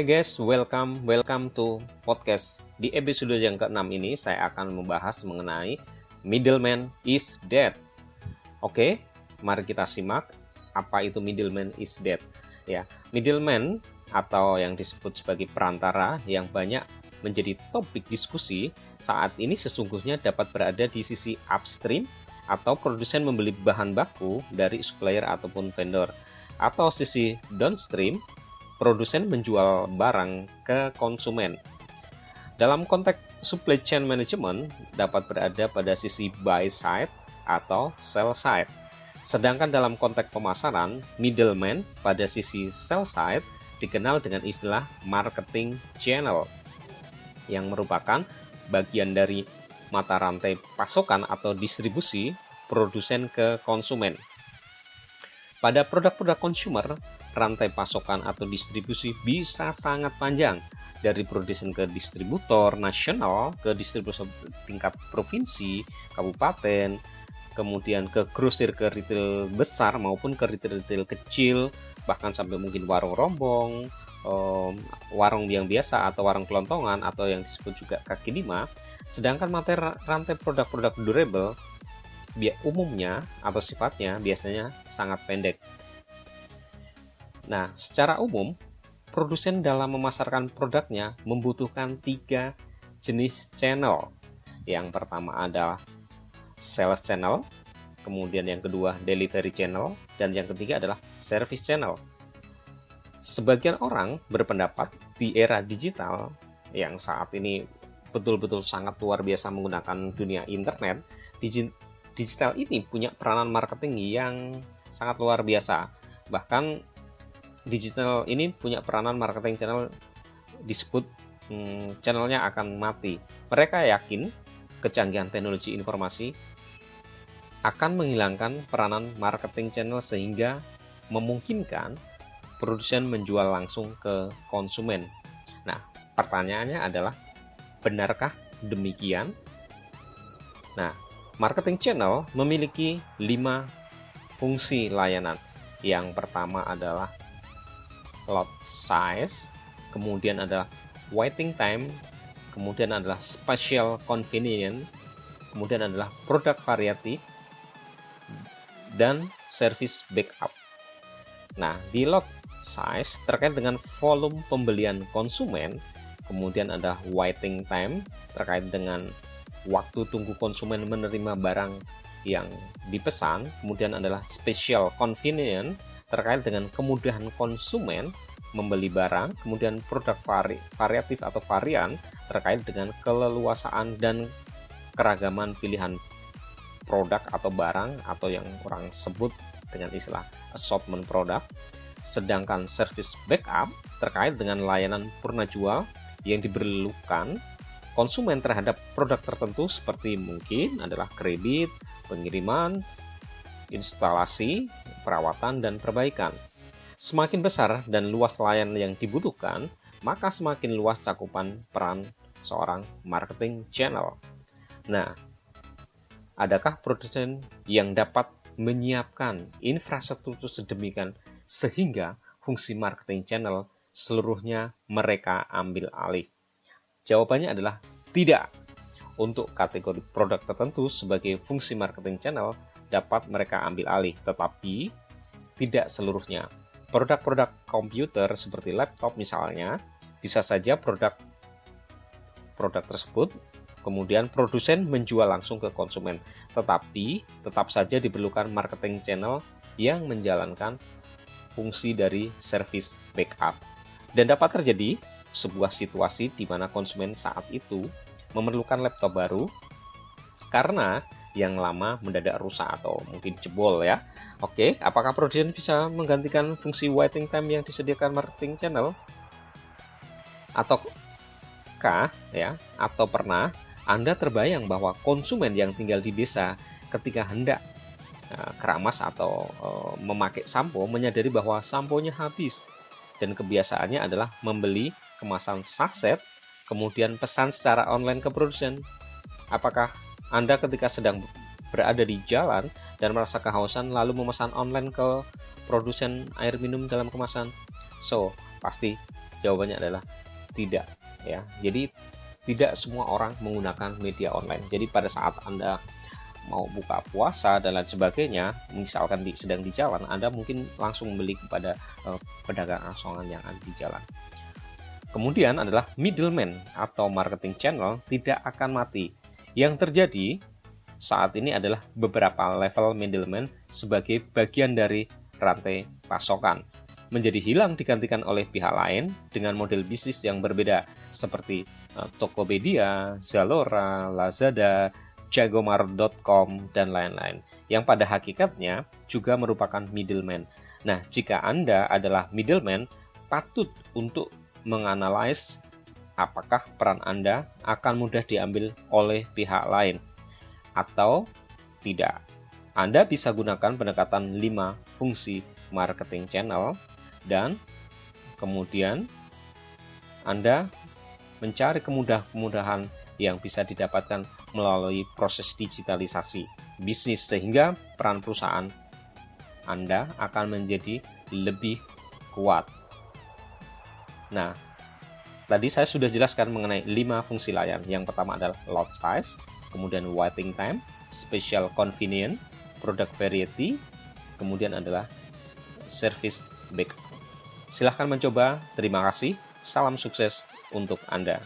Hai guys, welcome, welcome to podcast. Di episode yang ke-6 ini saya akan membahas mengenai middleman is dead. Oke, mari kita simak apa itu middleman is dead. Ya, middleman atau yang disebut sebagai perantara yang banyak menjadi topik diskusi saat ini sesungguhnya dapat berada di sisi upstream atau produsen membeli bahan baku dari supplier ataupun vendor atau sisi downstream produsen menjual barang ke konsumen. Dalam konteks supply chain management dapat berada pada sisi buy side atau sell side. Sedangkan dalam konteks pemasaran, middleman pada sisi sell side dikenal dengan istilah marketing channel yang merupakan bagian dari mata rantai pasokan atau distribusi produsen ke konsumen. Pada produk-produk consumer, rantai pasokan atau distribusi bisa sangat panjang dari produsen ke distributor nasional ke distributor tingkat provinsi, kabupaten, kemudian ke grosir ke retail besar maupun ke retail-retail kecil, bahkan sampai mungkin warung rombong, um, warung yang biasa atau warung kelontongan atau yang disebut juga kaki lima. Sedangkan materi rantai produk-produk durable umumnya atau sifatnya biasanya sangat pendek. Nah, secara umum, produsen dalam memasarkan produknya membutuhkan tiga jenis channel. Yang pertama adalah sales channel, kemudian yang kedua delivery channel, dan yang ketiga adalah service channel. Sebagian orang berpendapat di era digital yang saat ini betul-betul sangat luar biasa menggunakan dunia internet, digital ini punya peranan marketing yang sangat luar biasa. Bahkan digital ini punya peranan marketing channel disebut hmm, channelnya akan mati. Mereka yakin kecanggihan teknologi informasi akan menghilangkan peranan marketing channel sehingga memungkinkan produsen menjual langsung ke konsumen. Nah, pertanyaannya adalah benarkah demikian? Nah, Marketing channel memiliki lima fungsi layanan. Yang pertama adalah lot size, kemudian adalah waiting time, kemudian adalah special convenience, kemudian adalah produk variatif, dan service backup. Nah, di lot size terkait dengan volume pembelian konsumen, kemudian ada waiting time terkait dengan waktu tunggu konsumen menerima barang yang dipesan, kemudian adalah special convenience terkait dengan kemudahan konsumen membeli barang, kemudian produk vari, variatif atau varian terkait dengan keleluasaan dan keragaman pilihan produk atau barang atau yang orang sebut dengan istilah assortment produk. Sedangkan service backup terkait dengan layanan purna jual yang diperlukan konsumen terhadap produk tertentu seperti mungkin adalah kredit, pengiriman, instalasi, perawatan, dan perbaikan. Semakin besar dan luas layanan yang dibutuhkan, maka semakin luas cakupan peran seorang marketing channel. Nah, adakah produsen yang dapat menyiapkan infrastruktur sedemikian sehingga fungsi marketing channel seluruhnya mereka ambil alih? Jawabannya adalah tidak. Untuk kategori produk tertentu sebagai fungsi marketing channel dapat mereka ambil alih, tetapi tidak seluruhnya. Produk-produk komputer seperti laptop misalnya, bisa saja produk produk tersebut kemudian produsen menjual langsung ke konsumen, tetapi tetap saja diperlukan marketing channel yang menjalankan fungsi dari service backup. Dan dapat terjadi sebuah situasi di mana konsumen saat itu memerlukan laptop baru karena yang lama mendadak rusak atau mungkin jebol ya. Oke, apakah produsen bisa menggantikan fungsi waiting time yang disediakan marketing channel? Ataukah ya, atau pernah Anda terbayang bahwa konsumen yang tinggal di desa ketika hendak uh, keramas atau uh, memakai sampo menyadari bahwa samponya habis dan kebiasaannya adalah membeli kemasan saset, kemudian pesan secara online ke produsen. Apakah Anda ketika sedang berada di jalan dan merasa kehausan lalu memesan online ke produsen air minum dalam kemasan? So, pasti Jawabannya adalah tidak ya. Jadi tidak semua orang menggunakan media online. Jadi pada saat Anda mau buka puasa dan lain sebagainya, misalkan di, sedang di jalan, Anda mungkin langsung membeli kepada uh, pedagang asongan yang ada di jalan. Kemudian adalah middleman atau marketing channel tidak akan mati. Yang terjadi saat ini adalah beberapa level middleman sebagai bagian dari rantai pasokan menjadi hilang digantikan oleh pihak lain dengan model bisnis yang berbeda seperti uh, Tokopedia, Zalora, Lazada, Jagomar.com, dan lain-lain yang pada hakikatnya juga merupakan middleman. Nah, jika Anda adalah middleman, patut untuk menganalisis apakah peran Anda akan mudah diambil oleh pihak lain atau tidak. Anda bisa gunakan pendekatan 5 fungsi marketing channel dan kemudian Anda mencari kemudahan-kemudahan yang bisa didapatkan melalui proses digitalisasi bisnis sehingga peran perusahaan Anda akan menjadi lebih kuat. Nah, tadi saya sudah jelaskan mengenai 5 fungsi layar. Yang pertama adalah load size, kemudian waiting time, special convenience, product variety, kemudian adalah service back Silahkan mencoba. Terima kasih. Salam sukses untuk Anda.